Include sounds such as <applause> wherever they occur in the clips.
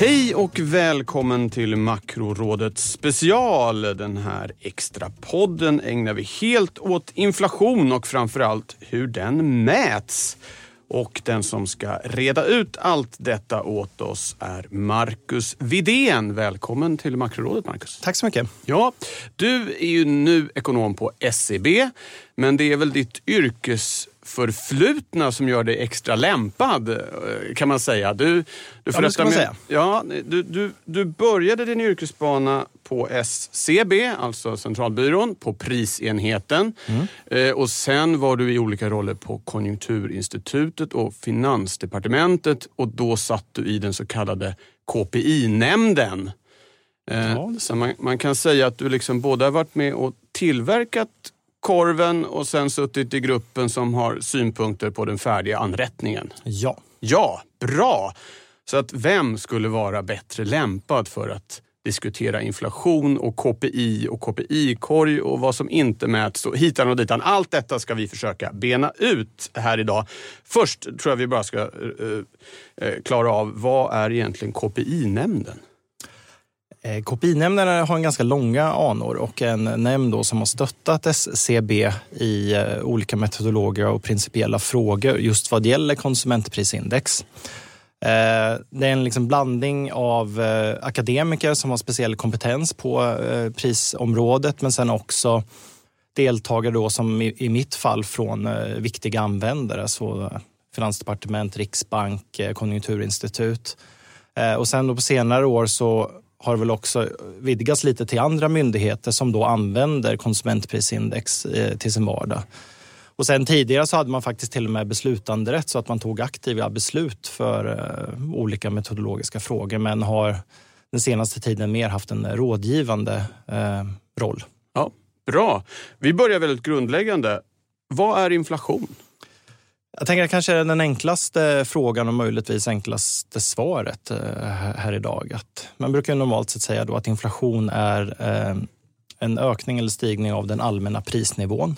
Hej och välkommen till Makrorådet special. Den här extra podden ägnar vi helt åt inflation och framförallt hur den mäts. Och den som ska reda ut allt detta åt oss är Marcus Vidén. Välkommen till Makrorådet Marcus. Tack så mycket. Ja, du är ju nu ekonom på SEB, men det är väl ditt yrkesförflutna som gör dig extra lämpad, eh, kan man säga. Du, du, Ja, det ska man säga. Ja, du, du, du började din yrkesbana på SCB, alltså Centralbyrån, på prisenheten. Mm. Eh, och sen var du i olika roller på Konjunkturinstitutet och Finansdepartementet och då satt du i den så kallade KPI-nämnden. Eh, Ja. Så man, man kan säga att du liksom både har varit med och tillverkat korven och sen suttit i gruppen som har synpunkter på den färdiga anrättningen. Ja. Ja, bra! Så att vem skulle vara bättre lämpad för att diskutera inflation och KPI och KPI-korg och vad som inte mäts och hitan och ditan. Allt detta ska vi försöka bena ut här idag. Först tror jag vi bara ska eh, eh, klara av vad är egentligen KPI-nämnden? Eh, KPI-nämnden har en ganska långa anor och en nämnd då som har stöttat SCB i eh, olika metodologiska och principiella frågor just vad gäller konsumentprisindex. Eh, det är en liksom blandning av akademiker som har speciell kompetens på prisområdet men sen också deltagare då som i mitt fall från viktiga användare, så Finansdepartement, Riksbank, Konjunkturinstitut. Och sen då på senare år så har väl också vidgats lite till andra myndigheter som då använder konsumentprisindex eh, till sin vardag. Och sen tidigare så hade man faktiskt till och med beslutanderätt så att man tog aktiva beslut för eh, olika metodologiska frågor men har den senaste tiden mer haft en rådgivande eh, roll. Ja, bra. Vi börjar väldigt grundläggande. Vad är inflation? Jag tänker att kanske är den enklaste frågan och möjligtvis enklaste svaret eh, här idag. Att man brukar normalt sett säga då att inflation är eh, en ökning eller stigning av den allmänna prisnivån.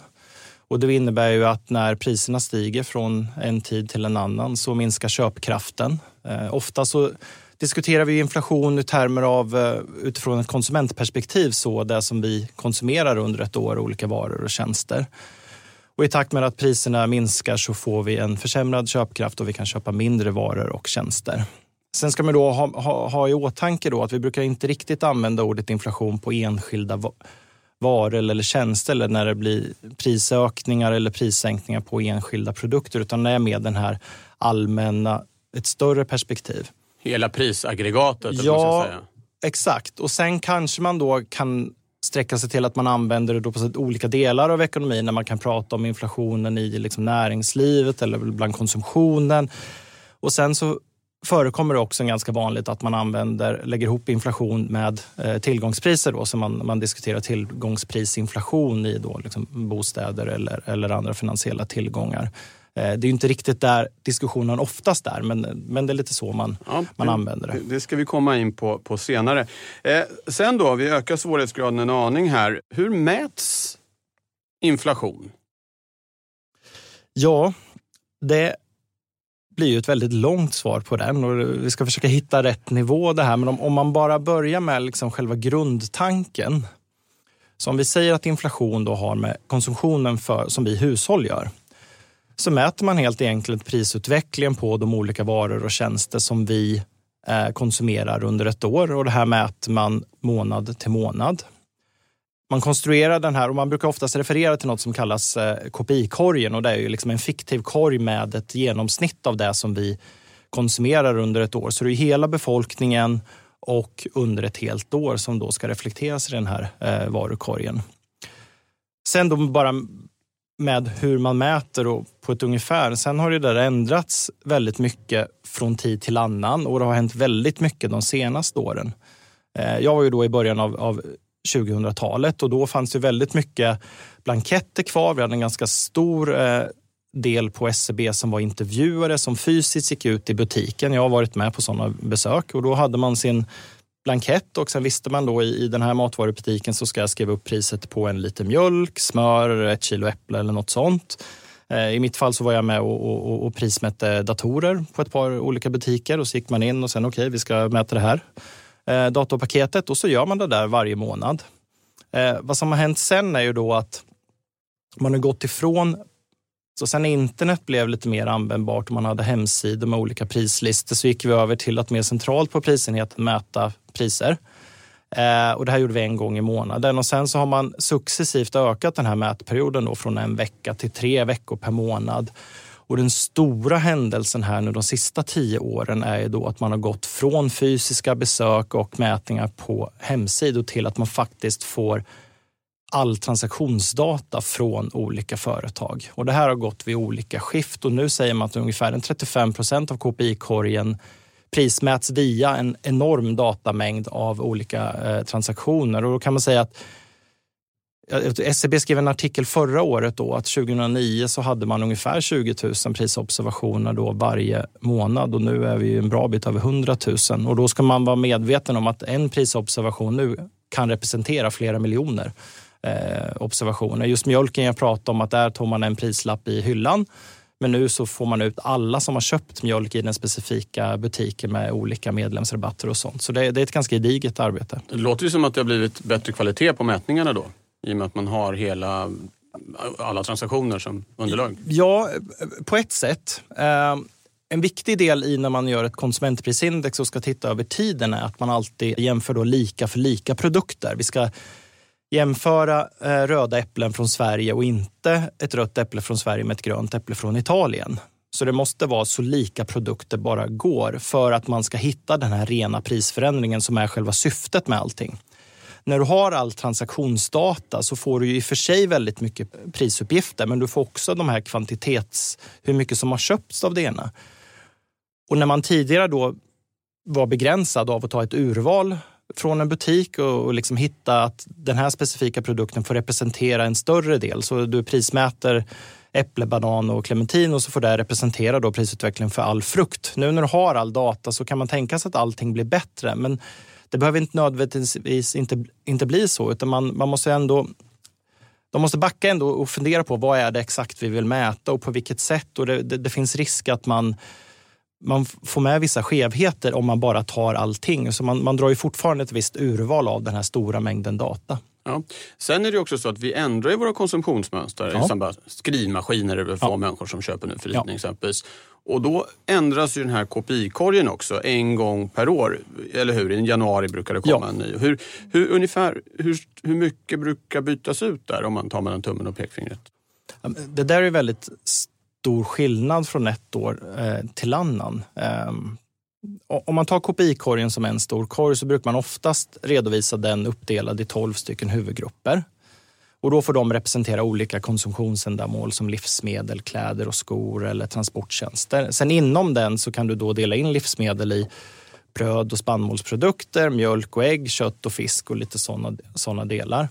Och det innebär ju att när priserna stiger från en tid till en annan så minskar köpkraften. Eh, ofta så diskuterar vi inflation i termer av utifrån ett konsumentperspektiv, så det som vi konsumerar under ett år, olika varor och tjänster. Och I takt med att priserna minskar så får vi en försämrad köpkraft och vi kan köpa mindre varor och tjänster. Sen ska man då ha, ha, ha i åtanke då att vi brukar inte riktigt använda ordet inflation på enskilda va- varor eller tjänster eller när det blir prisökningar eller prissänkningar på enskilda produkter utan det är med den här allmänna, ett större perspektiv. Hela prisaggregatet, Ja. Exakt. Och sen kanske man då kan sträcka sig till att man använder det då på olika delar av ekonomin när man kan prata om inflationen i liksom näringslivet eller bland konsumtionen. Och sen så förekommer det också ganska vanligt att man använder, lägger ihop inflation med eh, tillgångspriser. Då, så man, man diskuterar tillgångsprisinflation i då liksom bostäder eller, eller andra finansiella tillgångar. Eh, det är ju inte riktigt där diskussionen oftast är, men, men det är lite så man, Ja, man använder det. Det ska vi komma in på, på senare. Eh, sen då, vi ökar svårighetsgraden en aning här. Hur mäts inflation? Ja, det blir ju ett väldigt långt svar på den och vi ska försöka hitta rätt nivå det här. Men om, om man bara börjar med liksom själva grundtanken. Så om vi säger att inflation då har med konsumtionen för, som vi hushåll gör. Så mäter man helt enkelt prisutvecklingen på de olika varor och tjänster som vi eh, konsumerar under ett år och det här mäter man månad till månad. Man konstruerar den här och man brukar oftast referera till något som kallas eh, KPI-korgen och det är ju liksom en fiktiv korg med ett genomsnitt av det som vi konsumerar under ett år. Så det är hela befolkningen och under ett helt år som då ska reflekteras i den här eh, varukorgen. Sen då bara med hur man mäter och på ett ungefär. Sen har det där ändrats väldigt mycket från tid till annan och det har hänt väldigt mycket de senaste åren. Eh, jag var ju då i början av, av 2000-talet och då fanns det väldigt mycket blanketter kvar. Vi hade en ganska stor eh, del på SCB som var intervjuare som fysiskt gick ut i butiken. Jag har varit med på sådana besök och då hade man sin blankett och sen visste man då i, i den här matvarubutiken så ska jag skriva upp priset på en liter mjölk, smör, ett kilo äpple eller något sånt. Eh, I mitt fall så var jag med och, och, och prismätte datorer på ett par olika butiker och så gick man in och sen okej, okay, vi ska mäta det här eh, datorpaketet och så gör man det där varje månad. Eh, vad som har hänt sen är ju då att man har gått ifrån så sen när internet blev lite mer användbart och man hade hemsidor med olika prislistor så gick vi över till att mer centralt på prisenheten mäta priser. Eh, och det här gjorde vi en gång i månaden och sen så har man successivt ökat den här mätperioden då från en vecka till tre veckor per månad. Och den stora händelsen här nu de sista tio åren är ju då att man har gått från fysiska besök och mätningar på hemsidor till att man faktiskt får all transaktionsdata från olika företag. Och det här har gått vid olika skift och nu säger man att ungefär 35 procent av KPI-korgen prismäts via en enorm datamängd av olika eh, transaktioner. Och då kan man säga att SCB skrev en artikel förra året då att 2009 så hade man ungefär 20 000 prisobservationer då varje månad och nu är vi en bra bit över 100 000 och då ska man vara medveten om att en prisobservation nu kan representera flera miljoner eh, observationer. Just mjölken jag pratade om att där tog man en prislapp i hyllan men nu så får man ut alla som har köpt mjölk i den specifika butiken med olika medlemsrabatter och sånt. Så det, det är ett ganska gediget arbete. Det låter ju som att det har blivit bättre kvalitet på mätningarna då. I och med att man har hela, alla transaktioner som underlag. Ja, på ett sätt. Eh, en viktig del i när man gör ett konsumentprisindex och ska titta över tiden är att man alltid jämför då lika för lika produkter. Vi ska jämföra eh, röda äpplen från Sverige och inte ett rött äpple från Sverige med ett grönt äpple från Italien. Så det måste vara så lika produkter bara går för att man ska hitta den här rena prisförändringen som är själva syftet med allting. När du har all transaktionsdata så får du ju i och för sig väldigt mycket prisuppgifter men du får också de här kvantitets, hur mycket som har köpts av det ena. Och när man tidigare då var begränsad av att ta ett urval från en butik och, och liksom hitta att den här specifika produkten får representera en större del. Så du prismäter äpple, banan och clementin och så får det representera då prisutvecklingen för all frukt. Nu när du har all data så kan man tänka sig att allting blir bättre. Men det behöver inte nödvändigtvis inte, inte bli så, utan man, man måste ändå de måste backa ändå och fundera på vad är det exakt vi vill mäta och på vilket sätt. Och det, det, det finns risk att man man får med vissa skevheter om man bara tar allting. Så man, man drar ju fortfarande ett visst urval av den här stora mängden data. Ja. Sen är det också så att vi ändrar våra konsumtionsmönster. Ja. Samband, skrivmaskiner är det få ja. människor som köper nu för tiden ja. exempelvis. Och då ändras ju den här KPI-korgen också en gång per år. Eller hur? I januari brukar det komma ja. en ny. Hur, hur, ungefär, hur, hur mycket brukar bytas ut där om man tar mellan tummen och pekfingret? Det där är väldigt stor skillnad från ett år eh, till annan. Eh, om man tar KPI-korgen som en stor korg så brukar man oftast redovisa den uppdelad i 12 stycken huvudgrupper. Och då får de representera olika konsumtionsändamål som livsmedel, kläder och skor eller transporttjänster. Sen inom den så kan du då dela in livsmedel i bröd och spannmålsprodukter, mjölk och ägg, kött och fisk och lite sådana såna delar.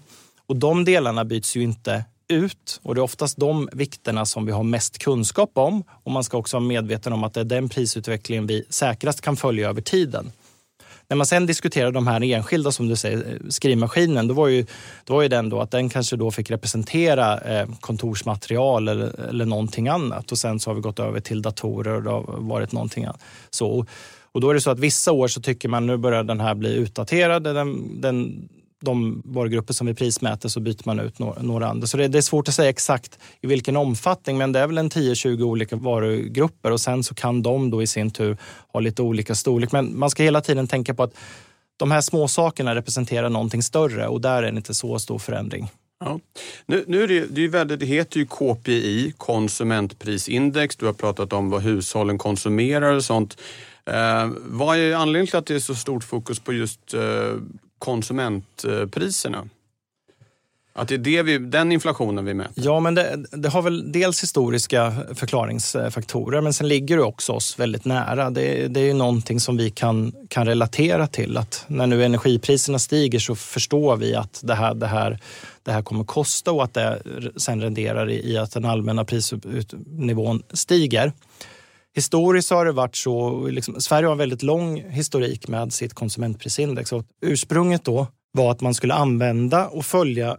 Och de delarna byts ju inte ut och det är oftast de vikterna som vi har mest kunskap om. Och man ska också vara medveten om att det är den prisutvecklingen vi säkrast kan följa över tiden. När man sen diskuterar de här enskilda, som du säger, eh, skrivmaskinen, då var ju, då var ju den då att den kanske då fick representera eh, kontorsmaterial eller, eller någonting annat. Och sen så har vi gått över till datorer och det har varit någonting annat. Så, och då är det så att vissa år så tycker man nu börjar den här bli utdaterad. Den, den, de varugrupper som vi prismäter så byter man ut några, några andra. Så det, det, är svårt att säga exakt i vilken omfattning men det är väl en 10-20 olika varugrupper och sen så kan de då i sin tur ha lite olika storlek. Men man ska hela tiden tänka på att de här små sakerna representerar någonting större och där är det inte så stor förändring. Ja. Nu, nu är det, det, är väldigt, det heter ju KPI, konsumentprisindex. Du har pratat om vad hushållen konsumerar och sånt. Eh, vad är anledningen till att det är så stort fokus på just eh, konsumentpriserna? Att det är det vi, den inflationen vi mäter? Ja, men det, det, har väl dels historiska förklaringsfaktorer, men sen ligger det också oss väldigt nära. Det, det är ju någonting som vi kan, kan relatera till. Att när nu energipriserna stiger så förstår vi att det här, det här, det här kommer kosta och att det sen renderar i, i att den allmänna prisnivån stiger. Historiskt har det varit så, liksom, Sverige har en väldigt lång historik med sitt konsumentprisindex. Och ursprunget då var att man skulle använda och följa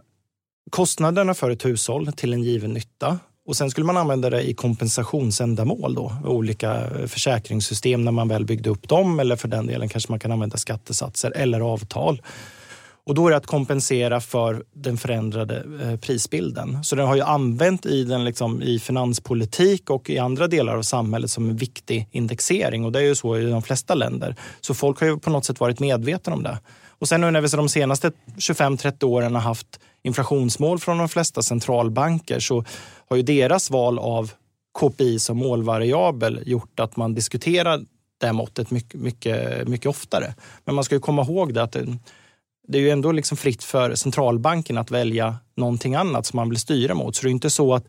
kostnaderna för ett hushåll till en given nytta. Och sen skulle man använda det i kompensationsändamål då, olika försäkringssystem när man väl byggde upp dem eller för den delen kanske man kan använda skattesatser eller avtal. Och då är det att kompensera för den förändrade eh, prisbilden. Så den har ju använt i, den liksom, i finanspolitik och i andra delar av samhället som en viktig indexering. Och det är ju så i de flesta länder. Så folk har ju på något sätt varit medvetna om det. Och sen nu när vi de senaste 25-30 åren har haft inflationsmål från de flesta centralbanker så har ju deras val av KPI som målvariabel gjort att man diskuterar det måttet mycket, mycket, mycket oftare. Men man ska ju komma ihåg det att det är ju ändå liksom fritt för centralbanken att välja någonting annat som man vill styra mot. Så det är inte så att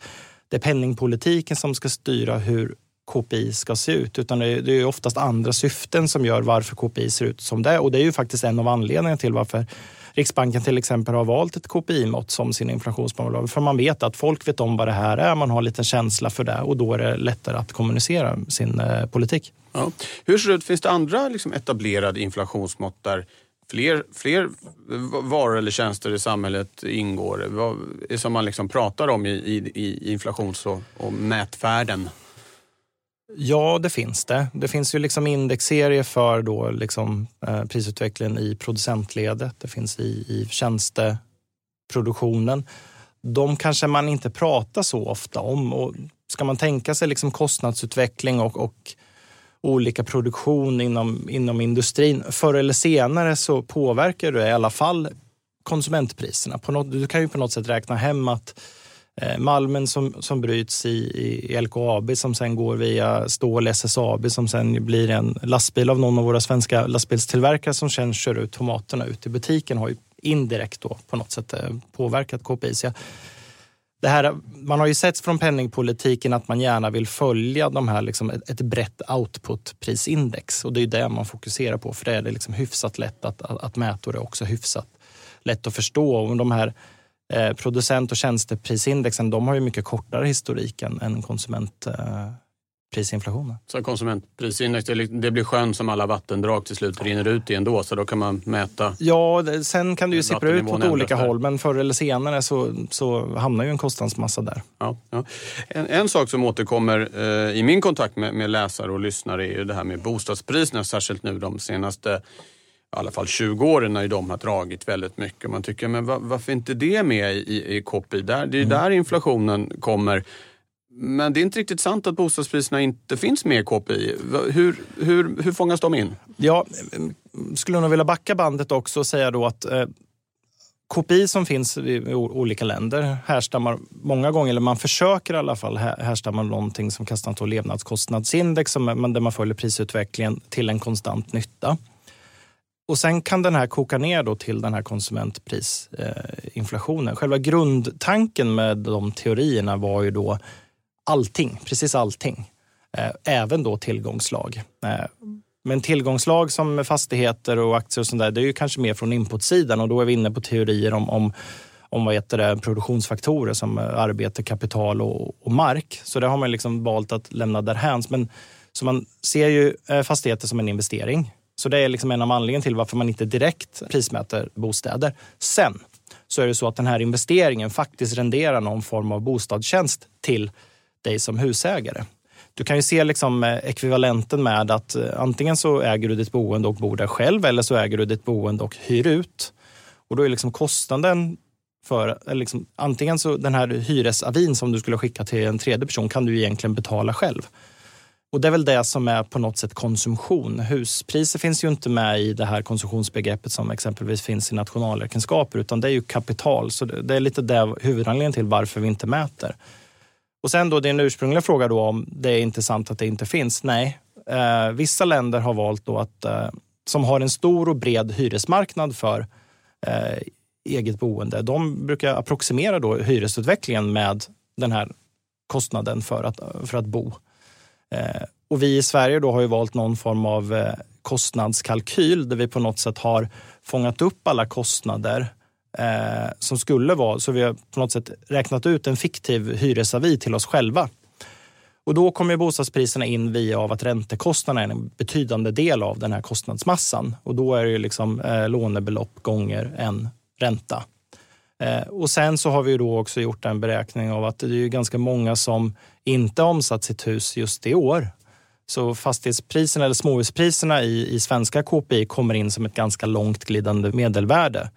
det är penningpolitiken som ska styra hur KPI ska se ut, utan det är oftast andra syften som gör varför KPI ser ut som det. Och det är ju faktiskt en av anledningarna till varför Riksbanken till exempel har valt ett KPI-mått som sin inflationsmål. För man vet att folk vet om vad det här är, man har lite känsla för det och då är det lättare att kommunicera sin eh, politik. Ja. Hur ser det ut? Finns det andra liksom, etablerade inflationsmått där fler, fler varor eller tjänster i samhället ingår? Som man liksom pratar om i, i, i inflations och, och mätfärden? Ja, det finns det. Det finns ju liksom indexserier för då liksom, eh, prisutvecklingen i producentledet. Det finns i, i tjänsteproduktionen. De kanske man inte pratar så ofta om. Och ska man tänka sig liksom kostnadsutveckling och, och olika produktion inom, inom industrin. Förr eller senare så påverkar det i alla fall konsumentpriserna. På något, du kan ju på något sätt räkna hem att eh, malmen som, som bryts i, i LKAB som sen går via stål SSAB som sen blir en lastbil av någon av våra svenska lastbilstillverkare som sen kör ut tomaterna ut i butiken har ju indirekt då på något sätt eh, påverkat KPI. Det här, man har ju sett från penningpolitiken att man gärna vill följa de här, liksom ett, ett brett outputprisindex och det är det man fokuserar på för det är det liksom hyfsat lätt att, att, att mäta och det är också hyfsat lätt att förstå. Och de här eh, producent och tjänsteprisindexen de har ju mycket kortare historik än, än konsument eh, prisinflationen. Så konsumentprisindex, det blir sjön som alla vattendrag till slut rinner ut i ändå, så då kan man mäta? Ja, sen kan det ju sippra ut åt olika där. håll, men förr eller senare så, så hamnar ju en kostnadsmassa där. Ja, ja. En, en, sak som återkommer eh, i min kontakt med, med, läsare och lyssnare är ju det här med bostadspriserna, särskilt nu de senaste i alla fall 20 åren när de har dragit väldigt mycket. Man tycker, men varför inte det med i, i KPI? Där, det är ju mm. där inflationen kommer. Men det är inte riktigt sant att bostadspriserna inte finns med i KPI. Hur, hur, hur fångas de in? Ja, skulle nog vilja backa bandet också och säga då att eh, KPI som finns i olika länder härstammar många gånger, eller man försöker i alla fall härstamma någonting som kallas levnadskostnadsindex, som, där man följer prisutvecklingen till en konstant nytta. Och sen kan den här koka ner då till den här konsumentprisinflationen. Eh, Själva grundtanken med de teorierna var ju då allting, precis allting. Eh, även då tillgångslag. Eh, men tillgångslag som fastigheter och aktier och sånt där, det är ju kanske mer från inputsidan och då är vi inne på teorier om, om, om vad heter det, produktionsfaktorer som eh, arbete, kapital och, och mark. Så det har man liksom valt att lämna därhän. Men så man ser ju fastigheter som en investering. Så det är liksom en av anledningarna till varför man inte direkt prismäter bostäder. Sen så är det så att den här investeringen faktiskt renderar någon form av bostadstjänst till dig som husägare. Du kan ju se liksom eh, ekvivalenten med att eh, antingen så äger du ditt boende och bor där själv eller så äger du ditt boende och hyr ut. Och då är liksom kostnaden för eh, liksom, antingen så den här hyresavin som du skulle skicka till en tredje person kan du egentligen betala själv. Och det är väl det som är på något sätt konsumtion. Huspriser finns ju inte med i det här konsumtionsbegreppet som exempelvis finns i nationalräkenskaper, utan det är ju kapital. Så det är lite det huvudanledningen till varför vi inte mäter. Och sen då din ursprungliga fråga då om det är intressant att det inte finns. Nej, eh, vissa länder har valt då att, eh, som har en stor och bred hyresmarknad för eh, eget boende, de brukar approximera då hyresutvecklingen med den här kostnaden för att, för att bo. Eh, och vi i Sverige då har ju valt någon form av eh, kostnadskalkyl där vi på något sätt har fångat upp alla kostnader eh, som skulle vara, så vi har på något sätt räknat ut en fiktiv hyresavi till oss själva. Och då kommer bostadspriserna in via av att räntekostnaderna är en betydande del av den här kostnadsmassan. Och då är det liksom eh, lånebelopp gånger en ränta. Eh, och sen så har vi då också gjort en beräkning av att det är ganska många som inte omsatt sitt hus just i år. Så fastighetspriserna eller småhuspriserna i, i svenska KPI kommer in som ett ganska långt glidande medelvärde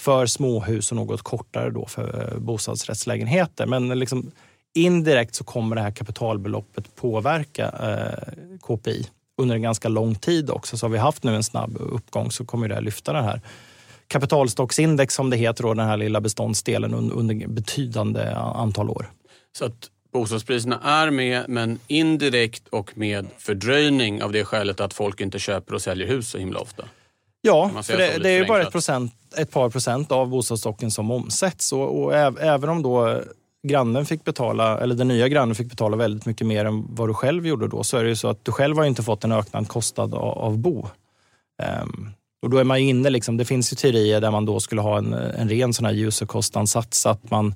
för småhus och något kortare då för eh, bostadsrättslägenheter. Men liksom indirekt så kommer det här kapitalbeloppet påverka eh, KPI under en ganska lång tid också. Så har vi haft nu en snabb uppgång så kommer det lyfta det här kapitalstocksindex som det heter, då, den här lilla beståndsdelen under, under betydande antal år. Så att bostadspriserna är med, men indirekt och med fördröjning av det skälet att folk inte köper och säljer hus så himla ofta? Ja, för det, det är ju bara ett, procent, ett par procent av bostadsstocken som omsätts. Och, och även om då grannen fick betala, eller den nya grannen fick betala väldigt mycket mer än vad du själv gjorde då, så är det ju så att du själv har inte fått en ökad kostnad av, av bo. Um, och då är man inne, liksom, det finns ju teorier där man då skulle ha en, en ren sån här userkostansats, att man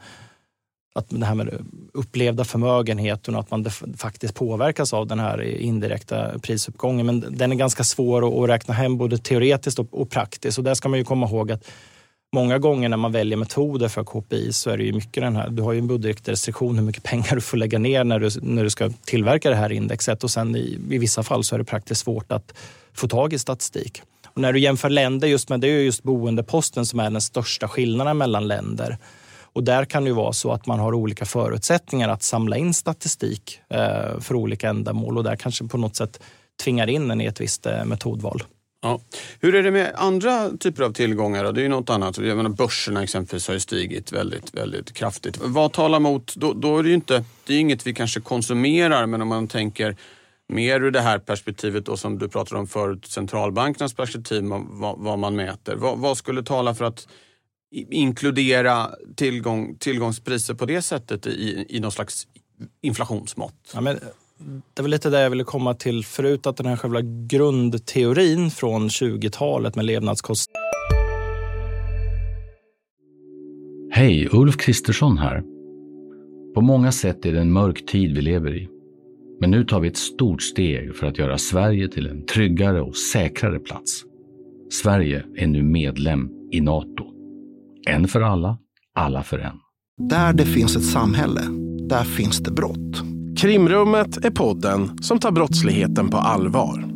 att det här med upplevda förmögenheten och att man faktiskt påverkas av den här indirekta prisuppgången. Men den är ganska svår att räkna hem både teoretiskt och praktiskt. Och där ska man ju komma ihåg att många gånger när man väljer metoder för KPI så är det ju mycket den här, du har ju en budgetrestriktion hur mycket pengar du får lägga ner när du, när du ska tillverka det här indexet och sen i, i vissa fall så är det praktiskt svårt att få tag i statistik. Och när du jämför länder, just med, det är just boendeposten som är den största skillnaden mellan länder. Och där kan det ju vara så att man har olika förutsättningar att samla in statistik eh, för olika ändamål och där kanske på något sätt tvingar in en i ett visst eh, metodval. Ja. Hur är det med andra typer av tillgångar? Då? Det är ju något annat. Jag menar, börserna exempelvis har ju stigit väldigt, väldigt kraftigt. Vad talar mot, då, då är det ju inte, det är inget vi kanske konsumerar, men om man tänker mer ur det här perspektivet då, som du pratade om förut, centralbankernas perspektiv, vad, vad man mäter. Vad, vad, skulle tala för att inkludera tillgång, tillgångspriser på det sättet i, i någon slags inflationsmått? Ja, men det var lite det jag ville komma till förut, att den här själva grundteorin från 20-talet med levnadskostnader. Hej, Ulf Kristersson här. På många sätt är det en mörk tid vi lever i. Men nu tar vi ett stort steg för att göra Sverige till en tryggare och säkrare plats. Sverige är nu medlem i Nato. En för alla, alla för en. Där det finns ett samhälle, där finns det brott. Krimrummet är podden som tar brottsligheten på allvar.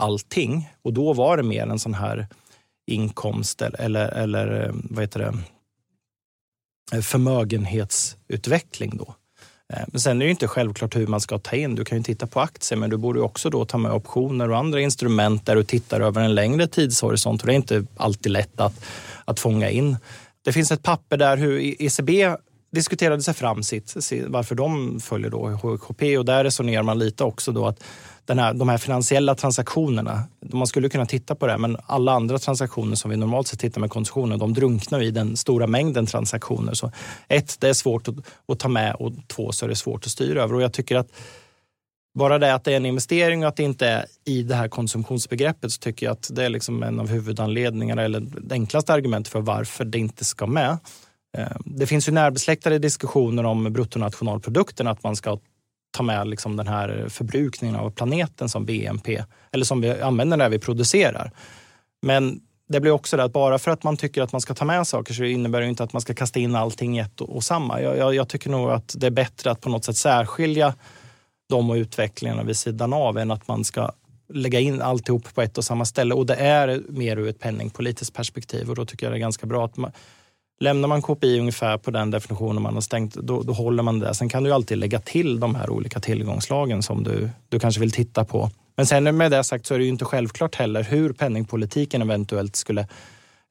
allting. Och då var det mer en sån här inkomst eller, eller eh, vad heter det, eh, förmögenhetsutveckling. Då. Eh, men sen är det inte självklart hur man ska ta in. Du kan ju titta på aktier, men du borde också då ta med optioner och andra instrument där du tittar över en längre tidshorisont. Och det är inte alltid lätt att, att fånga in. Det finns ett papper där hur ECB diskuterade sig fram sitt, varför de följer då HKP och där resonerar man lite också då att den här, de här finansiella transaktionerna, man skulle kunna titta på det, men alla andra transaktioner som vi normalt sett tittar med konsumtionen, de drunknar i den stora mängden transaktioner. Så ett, det är svårt att, att ta med och två, så är det svårt att styra över. Och jag tycker att bara det att det är en investering och att det inte är i det här konsumtionsbegreppet så tycker jag att det är liksom en av huvudanledningarna eller det enklaste argumentet för varför det inte ska med. Eh, det finns ju närbesläktade diskussioner om bruttonationalprodukten, att man ska ta med liksom den här förbrukningen av planeten som BNP, eller som vi använder när vi producerar. Men det blir också det att bara för att man tycker att man ska ta med saker så innebär det inte att man ska kasta in allting i ett och samma. Jag, jag, jag tycker nog att det är bättre att på något sätt särskilja de och utvecklingarna vid sidan av än att man ska lägga in alltihop på ett och samma ställe. Och det är mer ur ett penningpolitiskt perspektiv och då tycker jag det är ganska bra att man, Lämnar man KPI ungefär på den definitionen man har stängt, då, då håller man det. Sen kan du alltid lägga till de här olika tillgångslagen som du, du kanske vill titta på. Men sen med det sagt så är det ju inte självklart heller hur penningpolitiken eventuellt skulle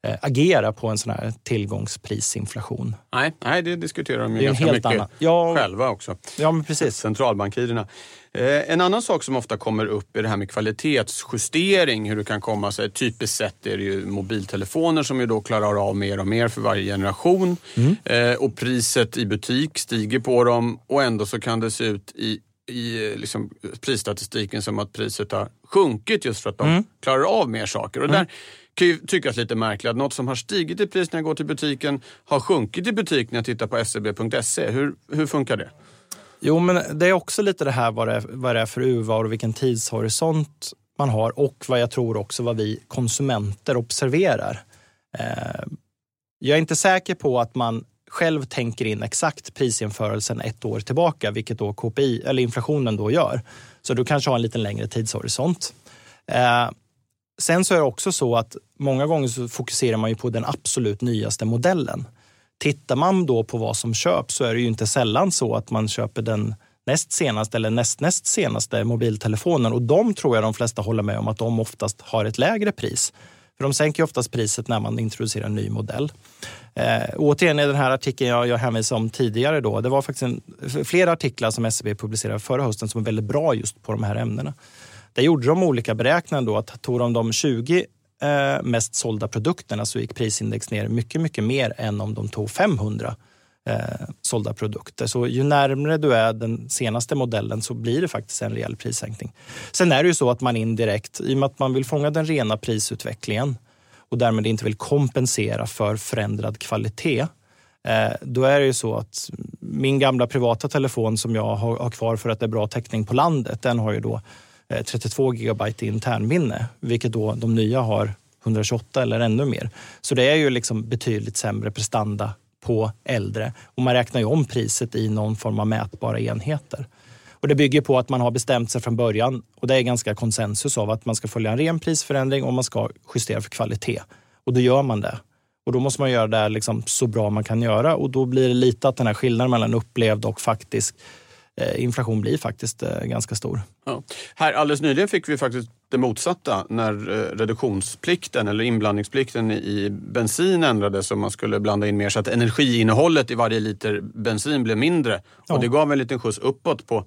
eh, agera på en sån här tillgångsprisinflation. Nej, nej det diskuterar de ju ganska helt mycket annan. Ja. själva också. Ja, men precis. Centralbankirerna. Eh, en annan sak som ofta kommer upp är det här med kvalitetsjustering. Hur det kan komma sig. Typiskt sett är det ju mobiltelefoner som ju då klarar av mer och mer för varje generation. Mm. Eh, och priset i butik stiger på dem och ändå så kan det se ut i i liksom prisstatistiken som att priset har sjunkit just för att de Mm. klarar av mer saker. Och där kan ju tyckas lite märkligt att något som har stigit i pris när jag går till butiken har sjunkit i butik när jag tittar på scb.se. Hur, hur funkar det? Jo, men det är också lite det här vad det är, vad det är för urval och vilken tidshorisont man har och vad jag tror också vad vi konsumenter observerar. Eh, jag är inte säker på att man själv tänker in exakt prisjämförelsen ett år tillbaka, vilket då KPI eller inflationen då gör. Så du kanske har en lite längre tidshorisont. Eh, sen så är det också så att många gånger så fokuserar man ju på den absolut nyaste modellen. Tittar man då på vad som köps så är det ju inte sällan så att man köper den näst senaste eller näst, näst senaste mobiltelefonen och de tror jag de flesta håller med om att de oftast har ett lägre pris. För de sänker oftast priset när man introducerar en ny modell. Eh, återigen i den här artikeln jag, jag hänvisade om tidigare då, det var faktiskt en, flera artiklar som SCB publicerade förra hösten som är väldigt bra just på de här ämnena. Där gjorde de olika beräkningar då att tog de de 20 eh, mest sålda produkterna så gick prisindex ner mycket, mycket mer än om de tog 500 eh, sålda produkter. Så ju närmare du är den senaste modellen så blir det faktiskt en rejäl prissänkning. Sen är det ju så att man indirekt, i och med att man vill fånga den rena prisutvecklingen och därmed inte vill kompensera för förändrad kvalitet, eh, då är det ju så att min gamla privata telefon som jag har, har kvar för att det är bra täckning på landet, den har ju då Eh, 32 gigabyte i internminne, vilket då de nya har 128 eller ännu mer. Så det är ju liksom betydligt sämre prestanda på äldre och man räknar ju om priset i någon form av mätbara enheter. Och det bygger på att man har bestämt sig från början och det är ganska konsensus av att man ska följa en ren prisförändring och man ska justera för kvalitet. Och då gör man det. Och då måste man göra det liksom så bra man kan göra och då blir det lite att den här skillnaden mellan upplevd och faktisk inflation blir faktiskt eh, ganska stor. Ja. Här alldeles nyligen fick vi faktiskt det motsatta när eh, reduktionsplikten eller inblandningsplikten i bensin ändrades och man skulle blanda in mer så att energiinnehållet i varje liter bensin blev mindre. Ja. Och det gav en liten skjuts uppåt på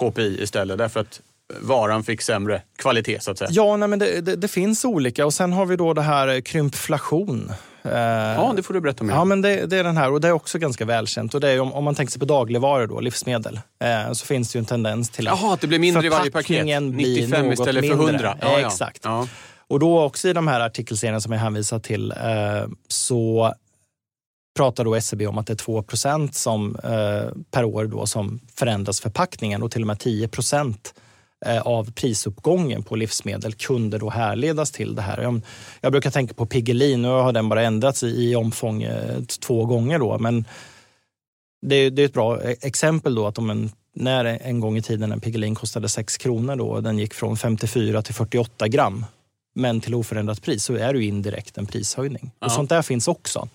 KPI istället därför att varan fick sämre kvalitet så att säga. Ja, nej, men det, det, det finns olika och sen har vi då det här eh, krympflation. Eh, Ja, det får du berätta mer. Ja, men det, det är den här och det är också ganska välkänt. Och det är om, om man tänker sig på dagligvaror, då, livsmedel, eh, så finns det ju en tendens till att Jaha, att det blir mindre i varje paket. förpackningen blir 95 något istället för mindre. 100. Ja, ja. Exakt. Ja. Och då också i de här artikelserierna som jag hänvisar till eh, så pratar då SCB om att det är 2 som eh, per år då som förändras förpackningen och till och med 10 eh, av prisuppgången på livsmedel kunde då härledas till det här. Jag, jag brukar tänka på Piggelin, nu har den bara ändrats i, i omfång eh, två gånger då, men det, det är ett bra e- exempel då att om en när en gång i tiden en Piggelin kostade 6 kronor då, den gick från 54 till 48 gram, men till oförändrat pris, så är det indirekt en prishöjning. Ja. Och sånt där finns också.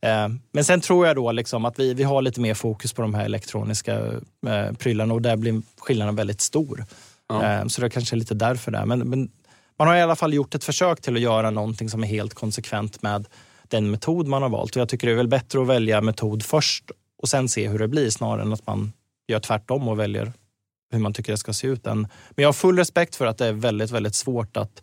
Eh, Men sen tror jag då liksom att vi, vi har lite mer fokus på de här elektroniska eh, prylarna och där blir skillnaden väldigt stor. Ja. Eh, Så det är kanske är lite därför där. Men, men man har i alla fall gjort ett försök till att göra någonting som är helt konsekvent med den metod man har valt. Och jag tycker det är väl bättre att välja metod först och sen se hur det blir snarare än att man gör tvärtom och väljer hur man tycker det ska se ut. Än- Men jag har full respekt för att det är väldigt, väldigt svårt att,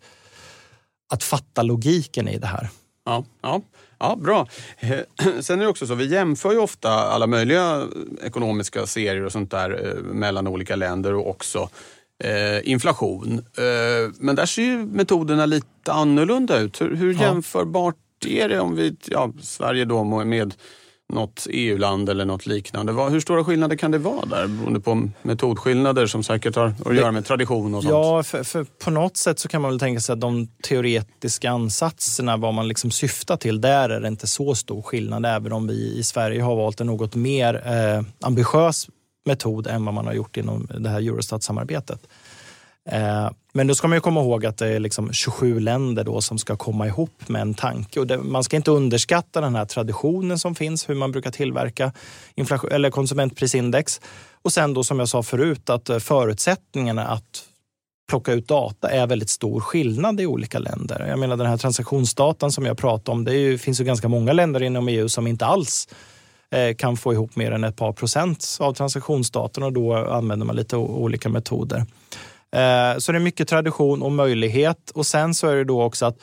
att fatta logiken i det här. Ja, ja, ja, bra. Eh, <clears throat> Sen är det också så, vi jämför ju ofta alla möjliga ekonomiska serier och sånt där eh, mellan olika länder och också eh, inflation. Eh, men där ser ju metoderna lite annorlunda ut. Hur, hur Ja. jämförbart är det om vi, ja, Sverige då med något EU-land eller något liknande? Hur stora skillnader kan det vara där beroende på metodskillnader som säkert har att göra med tradition och sånt? Ja, för, för på något sätt så kan man väl tänka sig att de teoretiska ansatserna, vad man liksom syftar till, där är det inte så stor skillnad. Även om vi i Sverige har valt en något mer eh, ambitiös metod än vad man har gjort inom det här Eurostat-samarbetet. Eh, men då ska man ju komma ihåg att det är liksom 27 länder då som ska komma ihop med en tanke. Och det, man ska inte underskatta den här traditionen som finns, hur man brukar tillverka inflation, eller konsumentprisindex. Och sen då som jag sa förut att eh, förutsättningarna att plocka ut data är väldigt stor skillnad i olika länder. Jag menar den här transaktionsdatan som jag pratade om, det ju, finns ju ganska många länder inom EU som inte alls Eh, kan få ihop mer än ett par procent av transaktionsdatorn och då använder man lite olika metoder. Eh, så det är mycket tradition och möjlighet och sen så är det då också att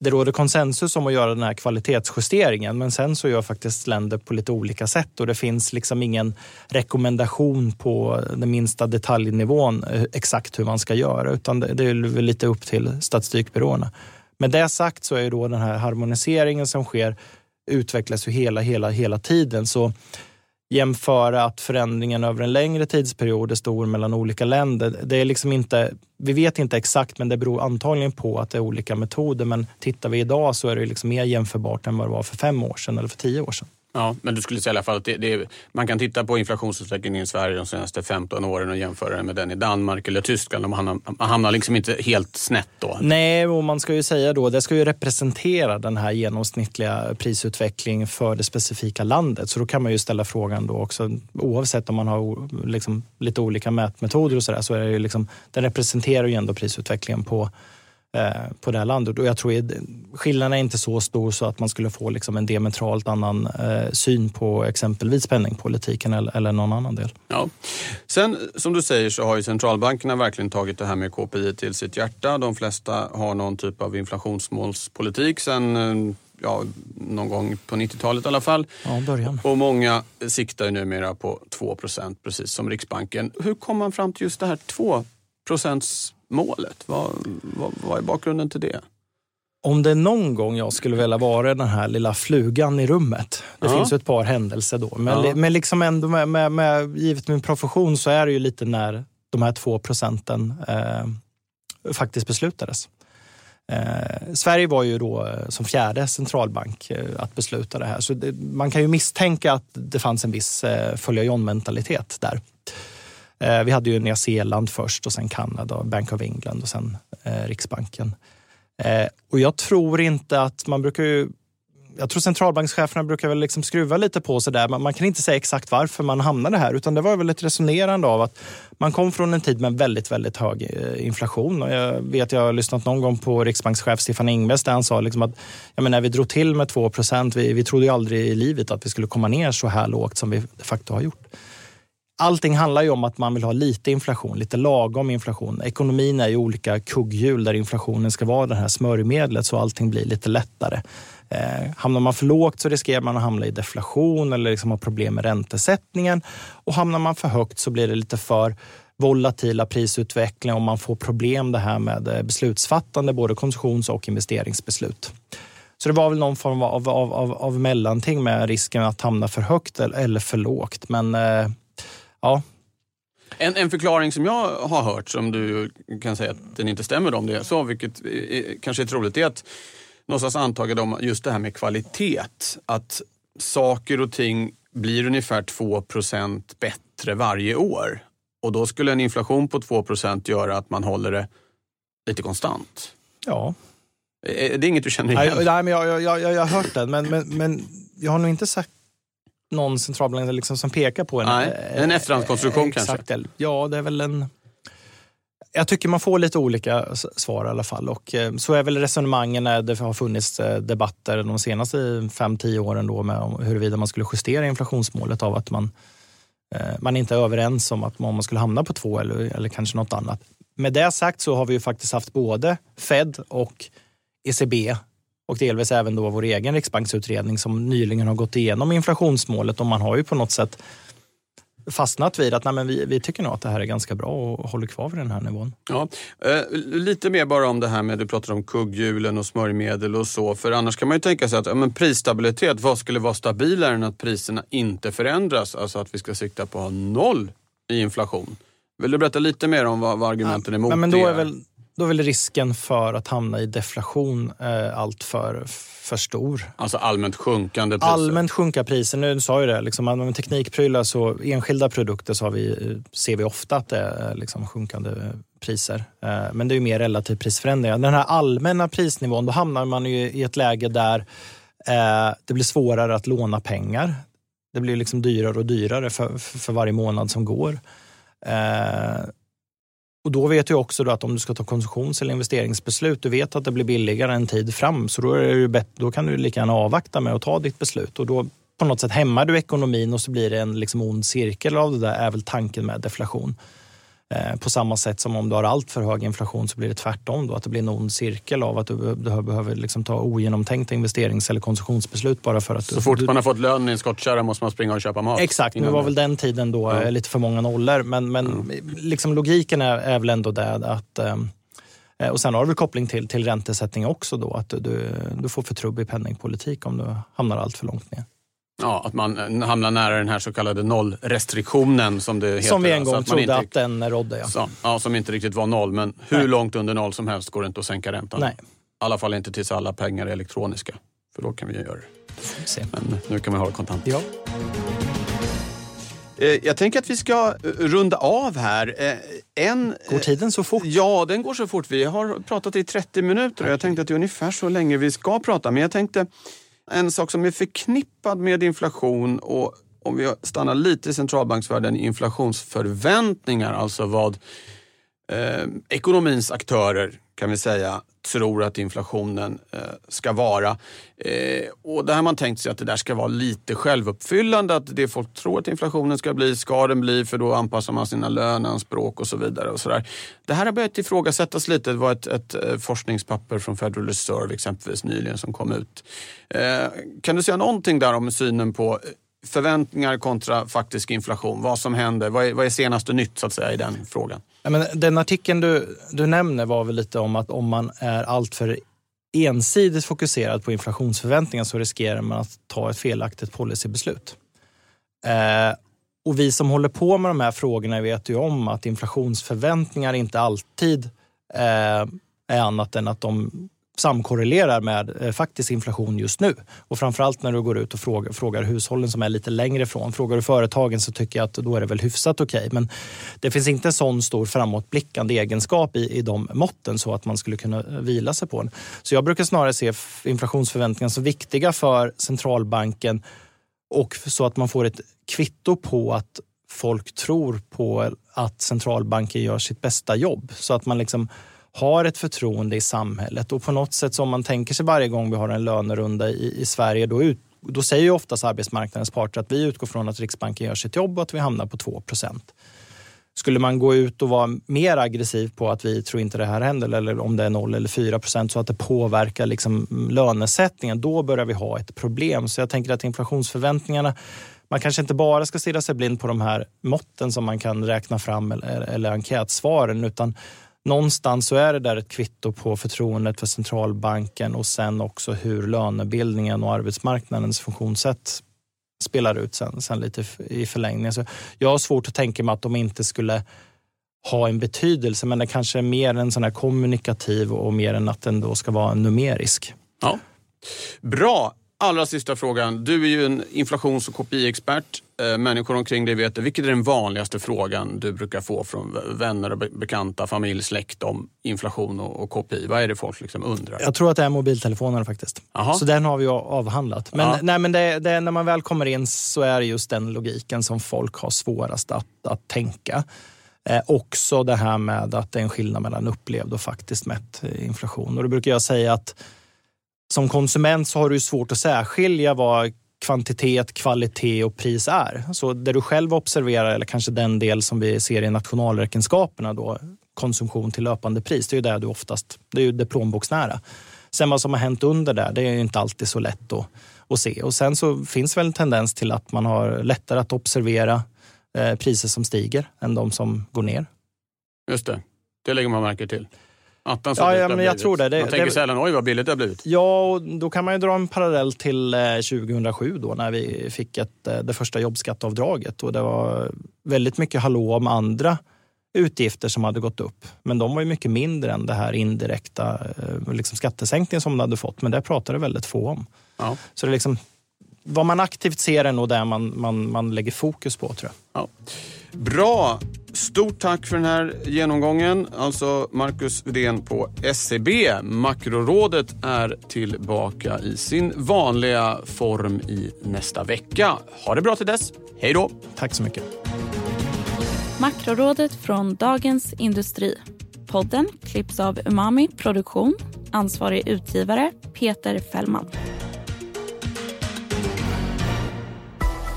det råder konsensus om att göra den här kvalitetsjusteringen men sen så gör faktiskt länder på lite olika sätt och det finns liksom ingen rekommendation på den minsta detaljnivån eh, exakt hur man ska göra utan det är väl lite upp till statistikbyråerna. Med det sagt så är då den här harmoniseringen som sker utvecklas ju hela, hela, hela tiden. Så jämföra att förändringen över en längre tidsperiod är stor mellan olika länder. Det är liksom inte, vi vet inte exakt, men det beror antagligen på att det är olika metoder. Men tittar vi idag så är det liksom mer jämförbart än vad det var för fem år sedan eller för tio år sedan. Ja, men du skulle säga i alla fall att det, det, man kan titta på inflationsutvecklingen i Sverige de senaste 15 åren och jämföra den med den i Danmark eller Tyskland. Man hamnar, man hamnar liksom inte helt snett då. Nej, och man ska ju säga då, det ska ju representera den här genomsnittliga prisutvecklingen för det specifika landet. Så då kan man ju ställa frågan då också, oavsett om man har liksom lite olika mätmetoder och sådär, så är det ju liksom, den representerar ju ändå prisutvecklingen på på det här landet. Och jag tror skillnaden är inte så stor så att man skulle få liksom en diametralt annan eh, syn på exempelvis penningpolitiken eller, eller någon annan del. Ja. Sen som du säger så har ju centralbankerna verkligen tagit det här med KPI till sitt hjärta. De flesta har någon typ av inflationsmålspolitik sen eh, ja, någon gång på 90-talet i alla fall. Ja, början. Och många siktar numera på 2% precis som Riksbanken. Hur kom man fram till just det här 2 målet? Vad, vad, vad är bakgrunden till det? Om det är någon gång jag skulle vilja vara den här lilla flugan i rummet. Det ja. finns ju ett par händelser då. Men, ja. men liksom ändå med, med, med, givet min profession så är det ju lite när de här två procenten eh, faktiskt beslutades. Eh, Sverige var ju då eh, som fjärde centralbank eh, att besluta det här. Så det, man kan ju misstänka att det fanns en viss eh, följa John-mentalitet där. Eh, vi hade ju Nya Zeeland först och sen Kanada, Bank of England och sen eh, Riksbanken. Eh, och jag tror inte att man brukar ju jag tror centralbankscheferna brukar väl liksom skruva lite på sig där. Man, man kan inte säga exakt varför man hamnade här, utan det var väl ett resonerande av att man kom från en tid med väldigt, väldigt hög inflation. Och jag vet, jag har lyssnat någon gång på riksbankschef Stefan Ingves där han sa liksom att ja, men när vi drog till med 2 procent, vi, vi trodde ju aldrig i livet att vi skulle komma ner så här lågt som vi de facto har gjort allting handlar ju om att man vill ha lite inflation, lite lagom inflation. Ekonomin är ju olika kugghjul där inflationen ska vara det här smörjmedlet så allting blir lite lättare. Eh, hamnar man för lågt så riskerar man att hamna i deflation eller liksom ha problem med räntesättningen. Och hamnar man för högt så blir det lite för volatila prisutvecklingar och man får problem det här med eh, beslutsfattande, både konsumtions och investeringsbeslut. Så det var väl någon form av, av, av, av mellanting med risken att hamna för högt eller för lågt. Men eh, ja. En, en förklaring som jag har hört, som du kan säga att den inte stämmer om det är så, vilket är, kanske är troligt, är att någonstans antagande om just det här med kvalitet. Att saker och ting blir ungefär 2% bättre varje år. Och då skulle en inflation på 2% göra att man håller det lite konstant. Ja. Är det inget du känner igen? Nej, men jag, jag, jag, jag har hört den, men, men, men jag har nog inte sagt någon centralbank liksom som pekar på en... Nej, en efterhandskonstruktion eh, kanske? Exakt, ja, det är väl en... Jag tycker man får lite olika svar i alla fall. Och eh, så är väl resonemangen när det har funnits eh, debatter de senaste 5-10 åren då med huruvida man skulle justera inflationsmålet av att man, man inte är överens om att om man skulle hamna på två eller, eller kanske något annat. Med det sagt så har vi ju faktiskt haft både Fed och ECB och delvis även då vår egen riksbanksutredning som nyligen har gått igenom inflationsmålet och man har ju på något sätt fastnat vid att nej, men vi, vi tycker nog att det här är ganska bra och håller kvar vid den här nivån. Ja, eh, lite mer bara om det här med, du pratade om kugghjulen och smörjmedel och så. För annars kan man ju tänka sig att ja, men prisstabilitet, vad skulle vara stabilare än att priserna inte förändras? Alltså att vi ska sikta på att ha noll i inflation. Vill du berätta lite mer om vad, vad argumenten ja, emot men då är väl då är väl risken för att hamna i deflation eh, allt för, för stor. Alltså allmänt sjunkande priser? Allmänt sjunka priser. Nu sa jag det, liksom, med teknikprylar så enskilda produkter så vi, ser vi ofta att det är liksom, sjunkande priser. Eh, men det är ju mer relativ prisförändringar. Den här allmänna prisnivån, då hamnar man ju i ett läge där eh, det blir svårare att låna pengar. Det blir liksom dyrare och dyrare för, för varje månad som går. Och då vet du också att om du ska ta konsumtions eller investeringsbeslut, du vet att det blir billigare en tid fram, så då, är det bättre, då kan du lika gärna avvakta med att ta ditt beslut. Och då på något sätt hämmar du ekonomin och så blir det en liksom ond cirkel av det där, är väl tanken med deflation. Eh, på samma sätt som om du har allt för hög inflation så blir det tvärtom. Då, att det blir en ond cirkel av att du, du behöver liksom ta ogenomtänkta investerings eller konsumtionsbeslut bara för att... Så fort man har fått lön i en skottkärra måste man springa och köpa mat? Exakt, nu var väl den tiden då ja. lite för många nollor. Men, men mm. liksom logiken är, är väl ändå det att eh, och sen har du koppling till, till räntesättning också då, att du, du får för trubbig penningpolitik om du hamnar allt för långt ner. Ja, att man hamnar nära den här så kallade nollrestriktionen som det heter. Som vi en gång att trodde inte, att den rådde. Ja. Så, ja, som inte riktigt var noll. Men hur Nej. långt under noll som helst går det inte att sänka räntan. Nej. I alla fall inte tills alla pengar är elektroniska. För då kan vi göra det. Men nu kan man ha det kontant. Ja. Eh, jag tänker att vi ska eh, runda av här. Eh, en, går tiden så fort? Ja, den går så fort. Vi har pratat i 30 minuter och jag tänkte att det är ungefär så länge vi ska prata. Men jag tänkte en sak som är förknippad med inflation och om vi stannar lite i centralbanksvärlden, inflationsförväntningar, alltså vad eh, ekonomins aktörer kan vi säga tror att inflationen eh, ska vara. Eh, och där har man tänkt sig att det där ska vara lite självuppfyllande. Att det folk tror att inflationen ska bli, ska den bli för då anpassar man sina löneanspråk och så vidare. Och så där. Det här har börjat ifrågasättas lite. Det var ett, ett eh, forskningspapper från Federal Reserve exempelvis nyligen som kom ut. Kan du säga någonting där om synen på förväntningar kontra faktisk inflation? Vad som händer? Vad är, vad är senaste nytt så att säga i den frågan? Ja, men den artikeln du, du nämner var väl lite om att om man är alltför ensidigt fokuserad på inflationsförväntningar så riskerar man att ta ett felaktigt policybeslut. Eh, och vi som håller på med de här frågorna vet ju om att inflationsförväntningar inte alltid eh, är annat än att de samkorrelerar med eh, faktisk inflation just nu. Och framförallt när du går ut och frågar, frågar hushållen som är lite längre ifrån. Frågar du företagen så tycker jag att då är det väl hyfsat okej. Okay. Men det finns inte en sån stor framåtblickande egenskap i, i de måtten så att man skulle kunna eh, vila sig på den. Så jag brukar snarare se inflationsförväntningar som viktiga för centralbanken och så att man får ett kvitto på att folk tror på att centralbanken gör sitt bästa jobb. Så att man liksom har ett förtroende i samhället. Och på något sätt som man tänker sig varje gång vi har en lönerunda i, i Sverige, då, ut, då säger ju oftast arbetsmarknadens parter att vi utgår från att Riksbanken gör sitt jobb och att vi hamnar på 2% skulle man gå ut och vara mer aggressiv på att vi tror inte det här händer eller om det är 0 eller 4 procent så att det påverkar liksom lönesättningen, då börjar vi ha ett problem. Så jag tänker att inflationsförväntningarna man kanske inte bara ska stirra sig blind på de här måtten som man kan räkna fram eller, eller enkätsvaren utan någonstans så är det där ett kvitto på förtroendet för centralbanken och sen också hur lönebildningen och arbetsmarknadens funktionssätt spelar ut sen, sen lite i förlängningen. Så jag har svårt att tänka mig att de inte skulle ha en betydelse, men det kanske är mer en sån här kommunikativ och mer än att den då ska vara numerisk. Ja. Bra allra sista frågan. Du är ju en inflations och KPI-expert. Eh, människor omkring dig vet det. Vilket är den vanligaste frågan du brukar få från vänner, och bekanta, familj, släkt om inflation och KPI? Vad är det folk liksom undrar? Jag tror att det är mobiltelefonen faktiskt. Aha. Så den har vi avhandlat. Men, nej, men det, det, när man väl kommer in så är det just den logiken som folk har svårast att, att tänka. Eh, också det här med att det är en skillnad mellan upplevd och faktiskt mätt eh, inflation. Och då brukar jag säga att som konsument så har du svårt att särskilja vad kvantitet, kvalitet och pris är. Så det du själv observerar, eller kanske den del som vi ser i nationalräkenskaperna, då, konsumtion till löpande pris, det är ju det du oftast, det är ju det plånboksnära. Sen vad som har hänt under där, det är ju inte alltid så lätt att, att se. Och sen så finns väl en tendens till att man har lättare att observera eh, priser som stiger än de som går ner. Just det, det lägger man märke till. Attans ja, ja, men jag tror det. det man tänker det, sällan, oj vad billigt det har blivit. Ja, och då kan man ju dra en parallell till 2007 eh, då när vi fick ett, eh, det första jobbskatteavdraget. Och det var väldigt mycket hallå om andra utgifter som hade gått upp. Men de var ju mycket mindre än det här indirekta eh, liksom skattesänkningen som de hade fått. Men det pratade väldigt få om. Ja. Så det liksom, vad man aktivt ser är nog det man, man, man lägger fokus på tror jag. Ja. Bra! Stort tack för den här genomgången. Alltså Marcus Widén på SEB. Makrorådet är tillbaka i sin vanliga form i nästa vecka. Ha det bra till dess. Hej då! Tack så mycket. Makrorådet från Dagens Industri. Podden klipps av Umami Produktion. Ansvarig utgivare Peter Fällman.